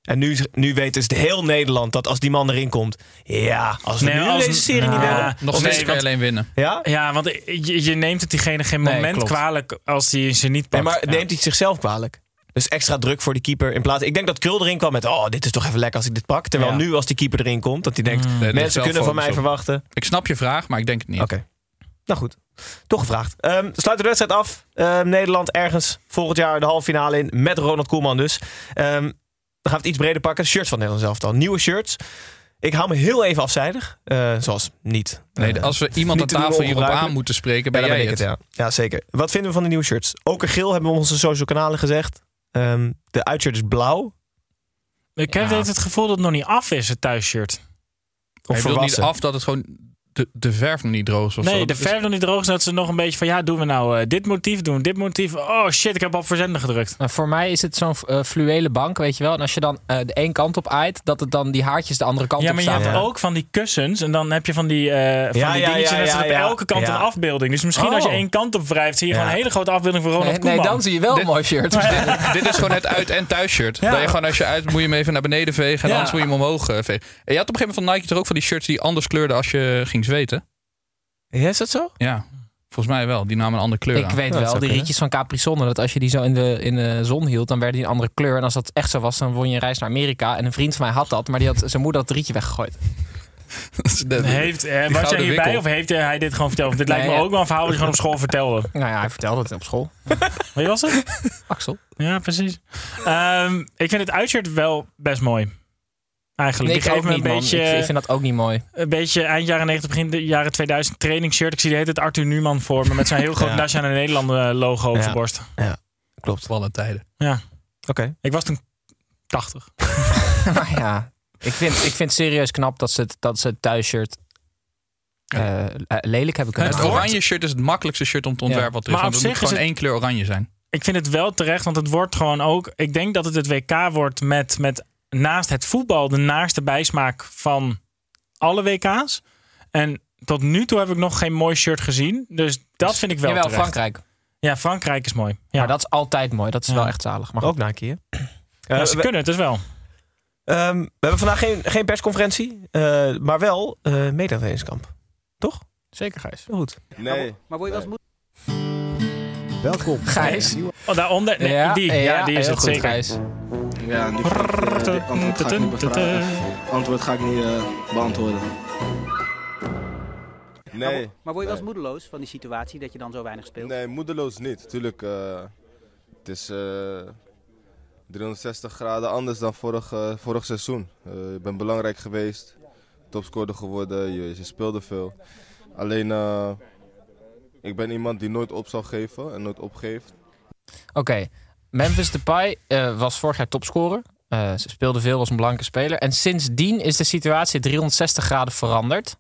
En nu, nu weet dus heel Nederland dat als die man erin komt... Ja, als we Nee, nu als- deze serie niet Nou, winnen... Nog steeds kan je alleen winnen. Ja? Ja, want je, je neemt het diegene geen Nee, moment klopt. kwalijk als hij ze niet Nee, pakt. maar Ja. neemt hij zichzelf kwalijk? Dus extra druk voor die keeper. In plaats, ik denk dat Krul erin kwam met... Oh, dit is toch even lekker als ik dit pak. Terwijl Ja. nu als die keeper erin komt... Dat hij denkt, is mensen kunnen van mij op. verwachten... Ik snap je vraag, maar ik denk het niet. Oké. Nou goed. Toch gevraagd. Ehm sluit de wedstrijd af. Ehm, Nederland ergens volgend jaar de halve finale in. Met Ronald Koeman dus. Ehm, dan gaan we het iets breder pakken. Shirts van Nederland zelf dan. Nieuwe shirts. Ik hou me heel even afzijdig. Eh, zoals niet. Nee, Eh, als we iemand aan tafel hierop aan moeten spreken, ja, ben dan jij ben het. het. Ja. ja, zeker. Wat vinden we van de nieuwe shirts? Okergeel hebben we op onze social kanalen gezegd. Ehm, de uitshirt is blauw. Ik heb Ja. het gevoel dat het nog niet af is, het thuisshirt. Of Hij wil niet af dat het gewoon de, de verf nog niet droog is. Of zo. Nee, de is- verf nog niet droog is. Dat ze nog een beetje van, ja, doen we nou eh, dit motief, doen we dit motief. Oh shit, ik heb op verzenden gedrukt. Nou, voor mij is het zo'n eh, fluwelen bank, weet je wel. En als je dan eh, de één kant op aait, dat het dan die haartjes de andere kant Ja, op maar je staan. hebt Ja. ook van die kussens. En dan heb je van die, eh van Ja, die ja, dingetjes. ja, en dat ja, zit op ja. elke kant Ja. een afbeelding. Dus misschien als je Oh. één kant op wrijft, zie je Ja. gewoon een hele grote afbeelding van Ronald Nee, nee, Koeman. dan zie je wel een mooi shirt. dit, dit is gewoon het uit- en thuisshirt. Ja. Dat je gewoon als je uit moet je hem even naar beneden vegen en Ja. anders moet je hem omhoog vegen. En je had op een gegeven moment van Nike toch ook van die shirts die anders kleurden als je ging zweten? Ja, is dat zo? Ja, volgens mij wel. Die namen een andere kleur Ik aan. weet Ja, dat wel, zou die kunnen. rietjes van Capri Sonne, dat als je die zo in de, in de zon hield, dan werden die een andere kleur. En als dat echt zo was, dan won je een reis naar Amerika. En een vriend van mij had dat, maar die had zijn moeder had het rietje weggegooid. Heeft, eh, was gouden jij hierbij wikkel. of heeft eh, hij dit gewoon verteld? Want dit lijkt Nee, me ja. ook wel een verhaal dat je gewoon op school vertelde. Nou ja, hij vertelde het op school. Wie was het? Axel. Ja, precies. Ehm, ik vind het uitshirt wel best mooi. Eigenlijk. Nee, ik geeft ook me een man. beetje, Ik, ik vind dat ook niet mooi. een beetje eind jaren 90, begin de jaren 2000 trainingsshirt. Ik zie de hele tijd Arthur Newman voor me met zijn heel groot Ja. Nationale Nederlanden logo op Ja. zijn borst. Klopt. Alle tijden. Ja, Oké. ik was toen 80. maar ja, ik vind, ik vind het serieus knap dat ze het, dat ze het thuisshirt eh, eh, lelijk hebben kunnen Het oranje shirt is het makkelijkste shirt om te ontwerpen wat er is. Maar Want op het moet gewoon het- één kleur oranje zijn. Ik vind het wel terecht, want het wordt gewoon ook... Ik denk dat het het WK wordt met, met naast het voetbal de naaste bijsmaak van alle WK's. En tot nu toe heb ik nog geen mooi shirt gezien. Dus dat vind ik wel Jawel, terecht. Frankrijk. Ja, Frankrijk is mooi. Ja, Maar dat is altijd mooi. Dat is Ja. wel echt zalig. Maar Ook Nike, hè? ja, Eh, ze we, kunnen het dus wel. ehm, we hebben vandaag geen, geen persconferentie. eh, maar wel uh. Toch? Zeker, Gijs. Goed. Nee. Maar word je wel eens Welkom. Gijs. Oh, daaronder. Nee, die, ja, die is het goed, zeker. Gijs. Ja, die, vraag, eh, antwoord ga ik niet bevragen. Antwoord ga ik niet eh, beantwoorden. Nee. Maar word je wel eens moedeloos van die situatie dat je dan zo weinig speelt? Nee, moedeloos niet. Tuurlijk, uh, het is uh, 360 graden anders dan vorig, uh, vorig seizoen. je bent belangrijk geweest, topscorer geworden, je, je speelde veel. Alleen, ik ben iemand die nooit op zal geven en nooit opgeeft. Oké, okay. Memphis Depay was vorig jaar topscorer. ze speelde veel als een blanke speler. En sindsdien is de situatie 360 graden veranderd.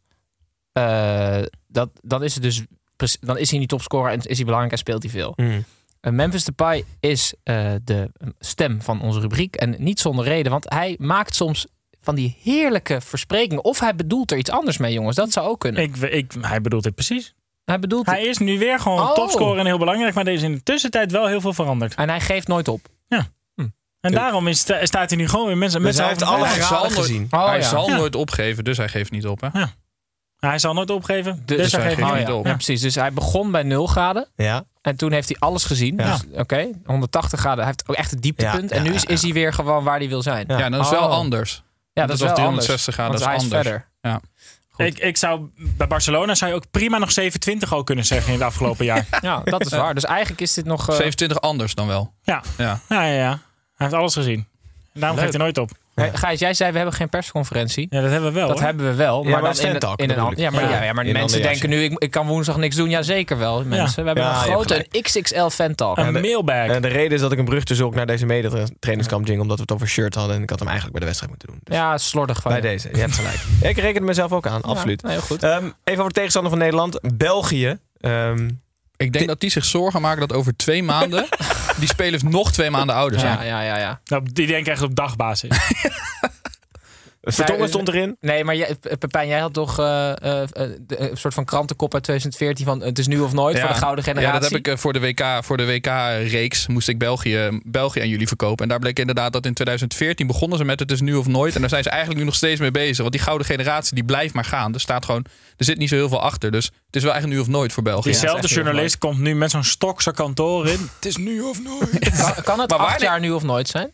Uh, dat, dan is het dus dan is hij niet topscorer en is hij belangrijk en speelt hij veel. Mm. Uh, Memphis Depay is uh, de stem van onze rubriek en niet zonder reden, want hij maakt soms van die heerlijke versprekingen of hij bedoelt er iets anders mee, jongens. Dat zou ook kunnen. Ik, ik, hij bedoelt dit precies. Hij bedoelt. Hij is nu weer gewoon Oh. topscorer en heel belangrijk, maar er is in de tussentijd wel heel veel veranderd. En hij geeft nooit op. Ja. En daarom is, sta- staat hij nu gewoon weer mensen met Dus hij zijn heeft alle Hij graden gezien. Oh, hij ja. zal Ja. nooit opgeven, dus hij geeft niet op. Hè? Hij zal nooit opgeven. Dus, Dus hij hij geeft geeft niet niet op. op. Ja, precies. Dus hij begon bij 0 graden. Ja. En toen heeft hij alles gezien. Ja. Dus, Oké, 180 graden. Hij heeft ook echt het dieptepunt. Ja, en nu ja, is, ja, is hij weer gewoon waar hij wil zijn. Ja. Ja, dat is wel Oh. anders. Ja, Dat dat, is wel 360 graden, dat is hij anders. verder. Ja. Ik, ik zou, bij Barcelona zou je ook prima nog 27 al kunnen zeggen in het afgelopen jaar. Ja, dat is waar. Dus eigenlijk is dit nog... eh, 27 anders dan wel. Ja. Ja. Ja, ja, ja. Hij heeft alles gezien. En daarom Leuk. geeft hij nooit op. Hey, Gijs, jij zei we hebben geen persconferentie. Ja, dat hebben we wel. Dat hoor. hebben we wel. Ja, Maar, in, een an- ja, maar, Ja. maar mensen denken nu, ik, ik kan woensdag niks doen. Ja, zeker wel, mensen. We hebben Ja, een grote, een XXL fan talk. Een mailbag. En de reden is dat ik een brug te zoek naar deze medetrainingskamp jingle, omdat we het over shirt hadden. En ik had hem eigenlijk bij de wedstrijd moeten doen. Dus Ja, slordig van bij je. deze. Je hebt gelijk. Ik reken er mezelf ook aan, absoluut. Ja, heel goed. Ehm, even over de tegenstander van Nederland. België. Ehm, Ik denk dat die zich zorgen maken dat over twee maanden die spelers nog twee maanden ouder zijn. Ja, ja, ja, ja. Nou, die denken echt op dagbasis. Vertongen Nee, stond erin. Nee, maar jij, Pe- Pepijn, jij had toch eh, eh, eh, een soort van krantenkop uit 2014 van het is nu of nooit voor de gouden generatie. Ja, dat heb ik eh, voor de WK, voor de WK-reeks moest ik België, België aan jullie verkopen. En daar bleek inderdaad dat in 2014 begonnen ze met het is nu of nooit. En daar zijn ze eigenlijk nu nog steeds mee bezig. Want die gouden generatie die blijft maar gaan. Er staat gewoon, er zit niet zo heel veel achter. Dus het is wel eigenlijk nu of nooit voor België. Diezelfde journalist komt nu met zo'n stok zijn kantoor in. Het is nu of nooit. Kan, kan het Maar acht waar- jaar nu of nooit zijn?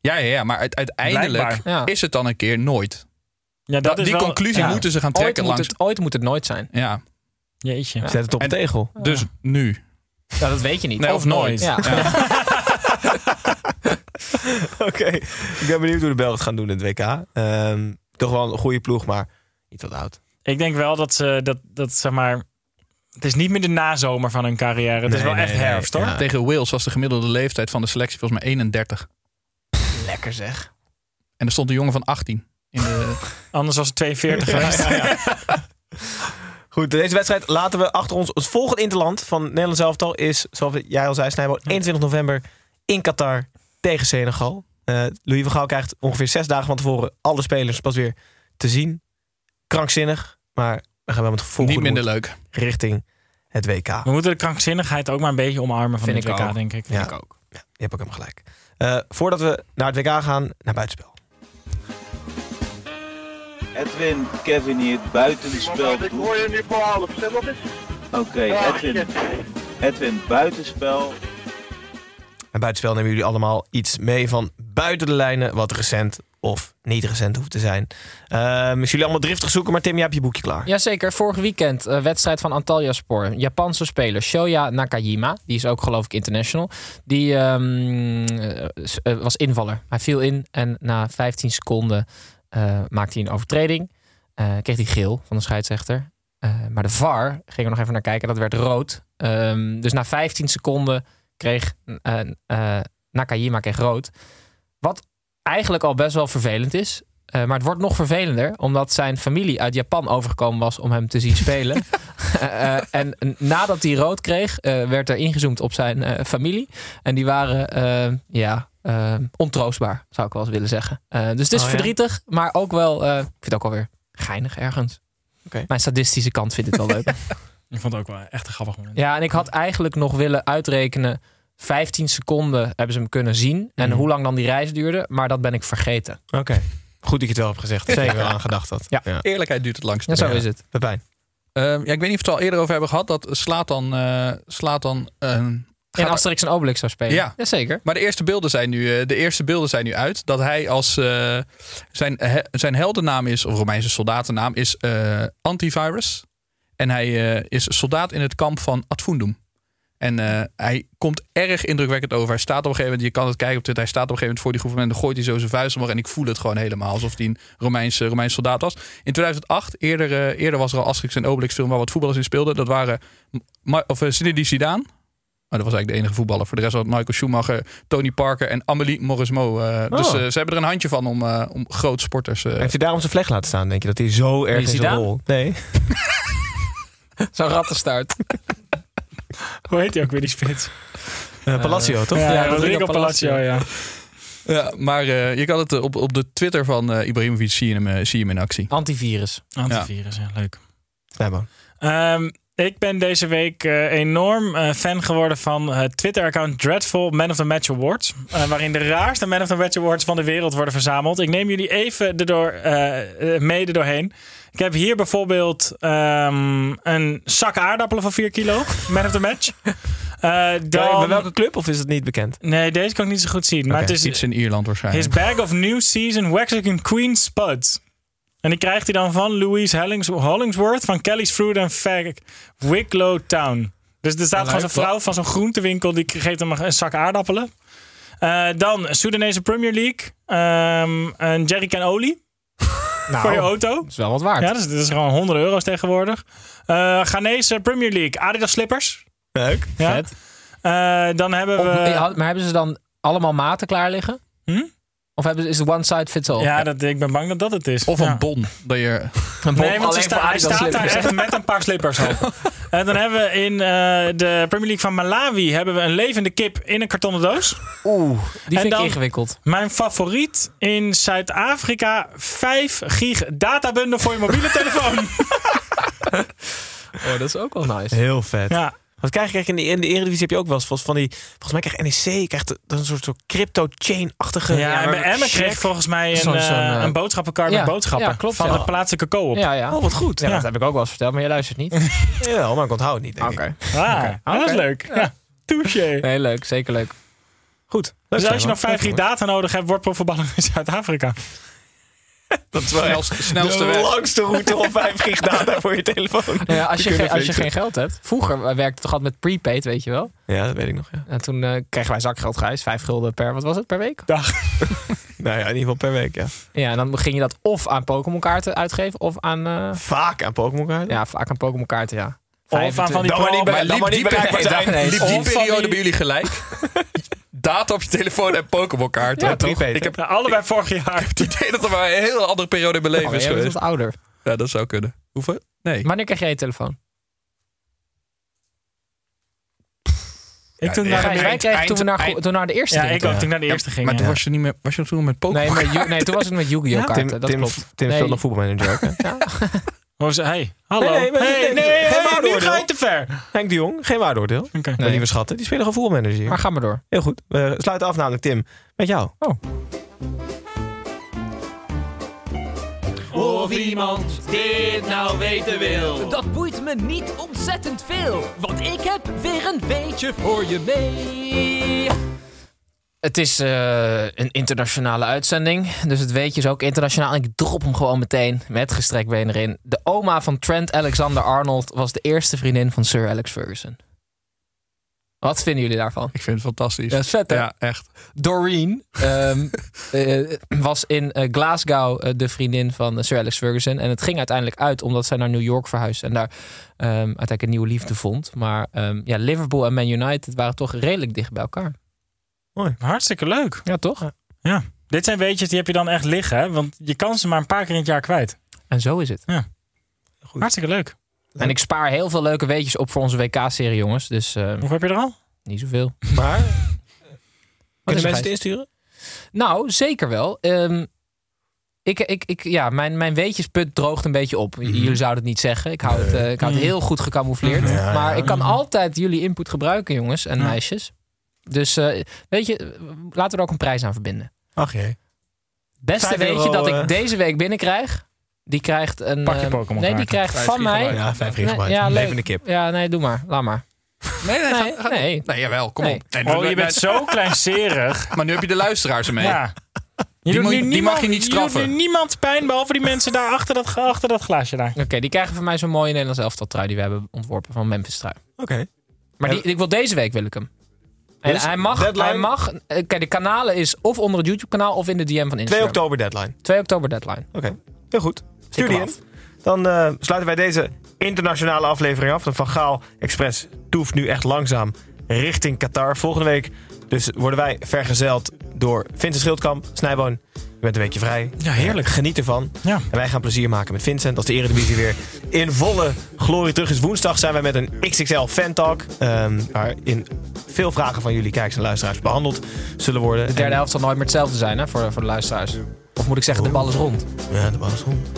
Ja, ja, ja, maar uit- uiteindelijk Blijkbaar. Is het dan een keer nooit. Ja, Dat, die conclusie ja. moeten ze gaan Ooit trekken moet, langs. het, ooit moet het nooit zijn. Ja, Jeetje. Zet het op tegel. dus nu. Ja, dat weet je niet. Nee, of nooit. Ja. Oké. Ik ben benieuwd hoe de Belgen het gaan doen in het WK. Ehm, toch wel een goede ploeg, maar niet wat oud. Ik denk wel dat ze dat, dat zeg maar. Het is niet meer de nazomer van hun carrière. Het is wel nee, echt nee. herfst hoor. Ja. Tegen Wales was de gemiddelde leeftijd van de selectie volgens mij 31. Lekker zeg. En er stond een jongen van 18. In de... Anders was het 42 geweest. Goed, deze wedstrijd laten we achter ons. Het volgende interland van Nederland elftal is, zoals jij al zei, Snijbo, 21 november in Qatar tegen Senegal. Eh, Louis van Gaal krijgt ongeveer zes dagen van tevoren alle spelers pas weer te zien. Krankzinnig, maar we gaan wel met gevoel Niet minder leuk. richting het WK. We moeten de krankzinnigheid ook maar een beetje omarmen van Vind het ik WK, ook. denk ik. Ja. Ik ook. Ja, je hebt ook helemaal gelijk. Eh, voordat we naar het WK gaan, naar buitenspel. Edwin, Kevin hier, buitenspel. Ik hoor je nu voor half, wat is Oké, Edwin. Edwin, buitenspel. En buitenspel nemen jullie allemaal iets mee van buiten de lijnen, wat recent of niet recent hoeft te zijn. Is jullie allemaal driftig zoeken, maar Tim, jij hebt je boekje klaar. Jazeker, vorig weekend eh, wedstrijd van Antalya Sport. Japanse speler Shoya Nakajima, die is ook geloof ik international. Die ehm, eh, eh, was invaller. Hij viel in en na 15 seconden maakte hij een overtreding. Kreeg hij geel van de scheidsrechter. Maar de VAR ging er nog even naar kijken, dat werd rood. Ehm, dus na 15 seconden kreeg eh, eh, Nakajima kreeg rood. Wat eigenlijk al best wel vervelend is. Eh, maar het wordt nog vervelender, omdat zijn familie uit Japan overgekomen was om hem te zien spelen. En nadat hij rood kreeg, werd er ingezoomd op zijn familie. En die waren, ja, ontroostbaar, zou ik wel eens willen zeggen. Dus het is Oh, ja? verdrietig, maar ook wel, ik vind het ook alweer geinig ergens. Mijn sadistische kant vindt het wel leuk. Ik vond het ook wel echt een grappig moment. Ja, en ik had eigenlijk nog willen uitrekenen. 15 seconden hebben ze hem kunnen zien. En Mhm. hoe lang dan die reis duurde. Maar dat ben ik vergeten. Oké. Goed dat je het wel hebt gezegd. Zeker wel aan gedacht had. Ja. Eerlijkheid duurt het langst. Ja, zo Ja. is het. Pepijn. Ehm, ja, ik weet niet of we het al eerder over hebben gehad. Dat Slatan, eh Slatan In Asterix en Obelix zou spelen. Ja. Jazeker. Maar de eerste beelden zijn nu, eh, de eerste beelden zijn nu uit. Dat hij als eh, zijn, he- zijn heldennaam is, of Romeinse soldatennaam, is eh, Antivirus. En hij eh, is soldaat in het kamp van Adfundum. En eh, hij komt erg indrukwekkend over. Hij staat op een gegeven moment, je kan het kijken op Twitter, hij staat op een gegeven moment voor die groep en dan gooit hij zo zijn vuist omhoog. En ik voel het gewoon helemaal alsof hij een Romeinse, Romeinse soldaat was. In 2008, eerder, eh, eerder was er al Asterix en Obelix film waar wat voetballers in speelden. Dat waren Ma- of, uh, Zinedine Zidane. Maar dat was eigenlijk de enige voetballer. Voor de rest was het Michael Schumacher, Tony Parker en Amélie Mauresmo. eh, Dus Oh. ze hebben er een handje van om, eh om grote sporters... eh, Heeft hij daarom zijn vlecht laten staan? Denk je dat hij zo erg Wie, in zijn rol... Nee. Zo'n rattenstaart. Hoe heet hij ook weer, die spits? Eh, Palacio, toch? Ja, Ja, Rodrigo Rodrigo Palacio, ja. Ja, maar eh, je kan het eh, op, op de Twitter van eh Ibrahimovic zie je hem, eh, zie je hem in actie. Antivirus. Antivirus, ja, leuk. Ehm, Ik ben deze week eh, enorm eh, fan geworden van het Twitter-account Dreadful Man of the Match Awards. eh, waarin de raarste Man of the Match Awards van de wereld worden verzameld. Ik neem jullie even erdoor, eh, eh, mee erdoorheen. Ik heb hier bijvoorbeeld ehm, een zak aardappelen van 4 kilo. Man of the Match. Eh, Bij welke club of is het niet bekend? Nee, deze kan ik niet zo goed zien. Maar het is Iets in Ierland waarschijnlijk. His bag of new season Mexican Queen Spuds. En die krijgt hij dan van Louise Hollings- Hollingsworth van Kelly's Fruit and Fag Wicklow Town. Dus er staat gewoon zo'n vrouw van zo'n groentewinkel die geeft hem een zak aardappelen. Eh, dan Soedanese Premier League. Ehm, een jerrycan olie. voor je auto. Nou, Dat is wel wat waard. Ja, dus dat is gewoon 100 euro's tegenwoordig. Eh Ghanese Premier League. Adidas slippers. Leuk. Ja. Vet. Eh, dan hebben we... Op- maar hebben ze dan allemaal maten klaar liggen? Hm? Of hebben, ze- is het one size fits all? Ja, dat, ik ben bang dat dat het is. Of Ja. een bon. Dat je... Een bon Nee, want ze sta- hij staat daar echt met een paar slippers op. En dan hebben we in eh, de Premier League van Malawi hebben we een levende kip in een kartonnen doos. Oeh, die En vind ik ingewikkeld. Mijn favoriet in Zuid-Afrika: 5 gig databundel voor je mobiele telefoon. Oh, dat is ook wel nice. Heel vet. Ja. Wat krijg je kijk, in de, in de Eredivisie heb je ook wel eens van- die... Volgens mij krijgt NEC krijgt een soort, soort crypto-chain-achtige... Ja, en bij Emmen kreeg volgens mij een, eh, eh, een boodschappenkar ja, met boodschappen. ja, klopt, van ja. de plaatselijke co-op. Ja, ja. Oh, wat goed. Ja, Ja. dat heb ik ook wel eens verteld, maar je luistert niet. Ja, maar ik onthoud het niet, denk Oké. ik. Ah, Oké. dat is leuk. Ja. Touché. Nee, leuk. Zeker leuk. Goed. Dus als je nog 5 gig hoor. data nodig hebt, wordt profvoetballer in Zuid-Afrika. Dat is wel Snelste, echt snelste de weg. langste route om 5 gig data voor je telefoon. Ja, als, je als je geen geld hebt. Vroeger we werkte toch altijd met prepaid, weet je wel. Ja, dat weet ik nog, ja. En toen eh, kregen wij zakgeld, Gijs. Vijf gulden per, wat was het, per week? Dag. Nou ja, in ieder geval per week, ja. Ja, en dan ging je dat of aan Pokémon kaarten uitgeven, of aan... eh, Vaak aan Pokémon kaarten. ja, vaak aan Pokémon kaarten, ja. Of aan van die Dan maar niet, pro- bij- dan maar niet bereikbaar zijn. Nee, Liep of die periode bij jullie gelijk? Data op je telefoon en Pokémon kaarten. Ja, toch? Ik heb Ja, allebei vorig jaar. het idee dat er maar een hele andere periode in mijn leven Oh, is geweest. wat ouder. Ja, dat zou kunnen. Hoeveel? Nee. Wanneer krijg jij je telefoon? Ik toen Ja, naar wij kregen toen we naar, eind- toen we naar de eerste Ja, gingen. ik ook toen naar de eerste ging. maar ja. toen was je, niet meer, was je toen met Pokémon? Nee, nee, toen was het met Yu-Gi-Oh Ja? kaarten. Tim, dat Tim, klopt. Tim Nee. speelt nog voetbalmanager ook, hè? Oh, ze- hey, hallo. Nee, nee, hey, nee, nee, geen hey, nu ga je te ver. Henk de Jong, geen waardeoordeel. Oké. Mijn lieve schatten, die spelen gewoon voetbalmanager hier. Maar ga maar door. Heel goed. We sluiten af namelijk, Tim, met jou. Of iemand dit nou weten wil. Dat boeit me niet ontzettend veel, want ik heb weer een weetje voor je mee. Het is eh, een internationale uitzending. Dus het weetje is ook internationaal. Ik drop hem gewoon meteen met gestrekt been erin. De oma van Trent Alexander-Arnold was de eerste vriendin van Sir Alex Ferguson. Wat vinden jullie daarvan? Ik vind het fantastisch. Ja, is vet hè? Ja, echt. Doreen ehm, eh, was in eh, Glasgow de vriendin van Sir Alex Ferguson. En het ging uiteindelijk uit omdat zij naar New York verhuisde. En daar ehm, uiteindelijk een nieuwe liefde vond. Maar ehm, ja, Liverpool en Man United waren toch redelijk dicht bij elkaar. Hartstikke leuk. Ja, toch? Ja. Dit zijn weetjes die heb je dan echt liggen, hè? want je kan ze maar een paar keer in het jaar kwijt. En zo is het. Ja. Hartstikke leuk. En ik spaar heel veel leuke weetjes op voor onze WK-serie, jongens. Dus eh, Hoeveel heb je er al? niet zoveel. Maar, kunnen mensen het insturen? Nou, zeker wel. Ehm, ik, ik, ik, ja, mijn, mijn weetjesput droogt een beetje op. J- Jullie zouden het niet zeggen. Ik hou het, eh, ik hou het heel goed gecamoufleerd. Ja, maar ja. ik kan altijd jullie input gebruiken, jongens en Ja. meisjes. Dus eh, weet je, laten we er ook een prijs aan verbinden. Ach jee. Beste weetje dat eh. ik deze week binnenkrijg, die krijgt een... Pak je ehm, Pokémon Nee, die krijgt Vijf van mij... Ja, 5 Nee, gigabyte. ja. Levende kip. Ja, nee, doe maar. Laat maar. Nee, nee, Nee, nee. nee jawel, kom Nee. op. Nee, Oh, je bent zo kleinserig. Maar nu heb je de luisteraars ermee. Ja. Je Die doet nu die mag je niet doet straffen. nu niemand pijn, behalve die mensen daar achter dat, achter dat glaasje daar. Oké, die krijgen van mij zo'n mooie Nederlands elftal trui die we hebben ontworpen van Memphis trui. Oké. Maar die, ik wil deze week wil ik hem. En Dus hij mag, deadline? hij mag. eh, Kijk, de kanalen is of onder het YouTube kanaal of in de DM van 2 Instagram. oktober deadline. 2 oktober deadline. Oké, heel goed. Stuur die in. Dan eh, sluiten wij deze internationale aflevering af. De Van Gaal Express toeft nu echt langzaam richting Qatar. Volgende week dus worden wij vergezeld door Vincent Schildkamp, Snijboon. Je bent een weekje vrij. Ja, heerlijk. Geniet ervan. Ja. En wij gaan plezier maken met Vincent. Als de Eredivisie weer in volle glorie terug is. Woensdag zijn wij met een XXL Fan Talk. ehm, waarin veel vragen van jullie kijkers en luisteraars behandeld zullen worden. De derde helft zal nooit meer hetzelfde zijn hè, voor, voor de luisteraars. Of moet ik zeggen, de bal is rond. Ja, de bal is rond.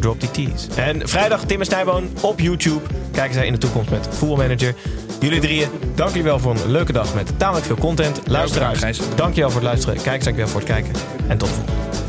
Drop die T's. En vrijdag Tim en Snijboon op YouTube. Kijken zij in de toekomst met voetbalmanager. Jullie drieën, dank jullie wel voor een leuke dag met tamelijk veel content. Luisteraars, dank je wel voor het luisteren. Kijkers, dank je wel voor het kijken. En tot de volgende.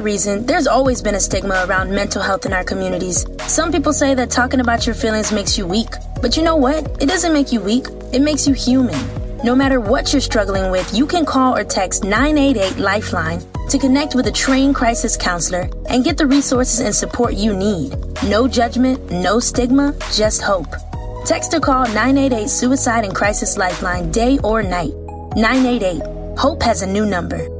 Reason, there's always been a stigma around mental health in our communities. Some people say that talking about your feelings makes you weak. But you know what? It doesn't make you weak, it makes you human. No matter what you're struggling with, you can call or text 988 Lifeline to connect with a trained crisis counselor and get the resources and support you need. No judgment, no stigma, just hope. Text or call 988 Suicide and Crisis Lifeline day or night. 988. Hope has a new number.